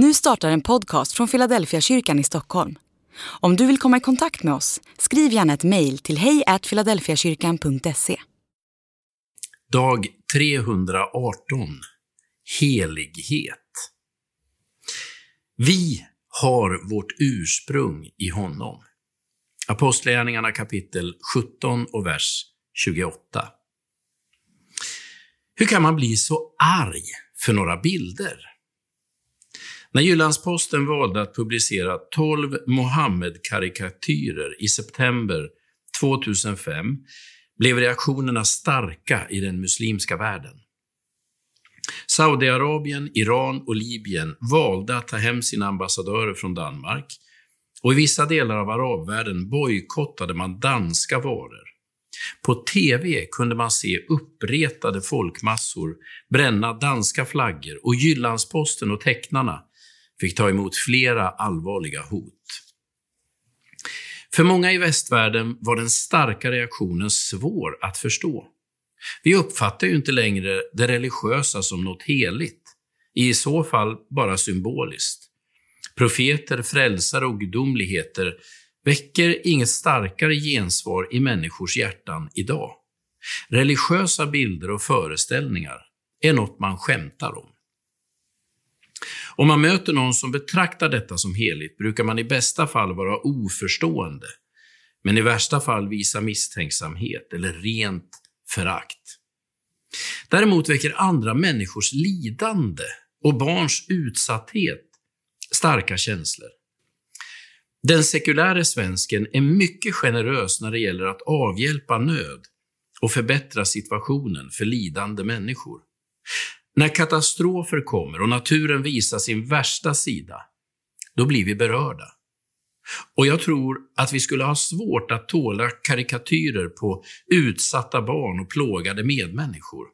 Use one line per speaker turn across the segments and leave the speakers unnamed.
Nu startar en podcast från Philadelphia kyrkan i Stockholm. Om du vill komma i kontakt med oss, skriv gärna ett mejl till hejfiladelfiakyrkan.se.
Dag 318 Helighet Vi har vårt ursprung i honom. Apostlagärningarna kapitel 17 och vers 28. Hur kan man bli så arg för några bilder? När Jyllandsposten valde att publicera 12 Mohammed-karikatyrer i september 2005 blev reaktionerna starka i den muslimska världen. Saudiarabien, Iran och Libyen valde att ta hem sina ambassadörer från Danmark och i vissa delar av arabvärlden bojkottade man danska varor. På TV kunde man se uppretade folkmassor bränna danska flaggor och Jyllandsposten och tecknarna fick ta emot flera allvarliga hot. För många i västvärlden var den starka reaktionen svår att förstå. Vi uppfattar ju inte längre det religiösa som något heligt, i så fall bara symboliskt. Profeter, frälsare och gudomligheter väcker inget starkare gensvar i människors hjärtan idag. Religiösa bilder och föreställningar är något man skämtar om. Om man möter någon som betraktar detta som heligt brukar man i bästa fall vara oförstående, men i värsta fall visa misstänksamhet eller rent förakt. Däremot väcker andra människors lidande och barns utsatthet starka känslor. Den sekuläre svensken är mycket generös när det gäller att avhjälpa nöd och förbättra situationen för lidande människor. När katastrofer kommer och naturen visar sin värsta sida, då blir vi berörda. Och jag tror att vi skulle ha svårt att tåla karikatyrer på utsatta barn och plågade medmänniskor.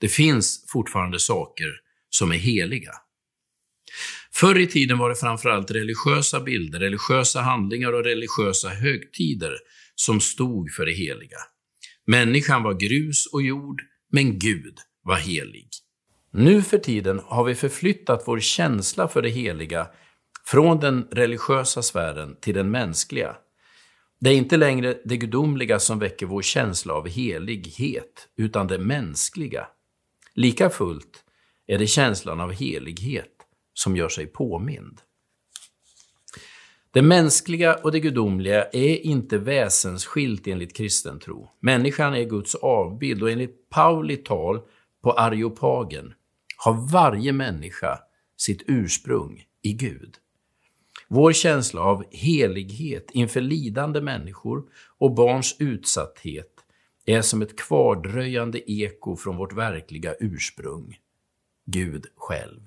Det finns fortfarande saker som är heliga. Förr i tiden var det framförallt religiösa bilder, religiösa handlingar och religiösa högtider som stod för det heliga. Människan var grus och jord, men Gud var helig. Nu för tiden har vi förflyttat vår känsla för det heliga från den religiösa sfären till den mänskliga. Det är inte längre det gudomliga som väcker vår känsla av helighet, utan det mänskliga. Lika fullt är det känslan av helighet som gör sig påmind. Det mänskliga och det gudomliga är inte väsensskilt enligt kristen tro. Människan är Guds avbild och enligt Pauli tal på Areopagen har varje människa sitt ursprung i Gud. Vår känsla av helighet inför lidande människor och barns utsatthet är som ett kvardröjande eko från vårt verkliga ursprung, Gud själv.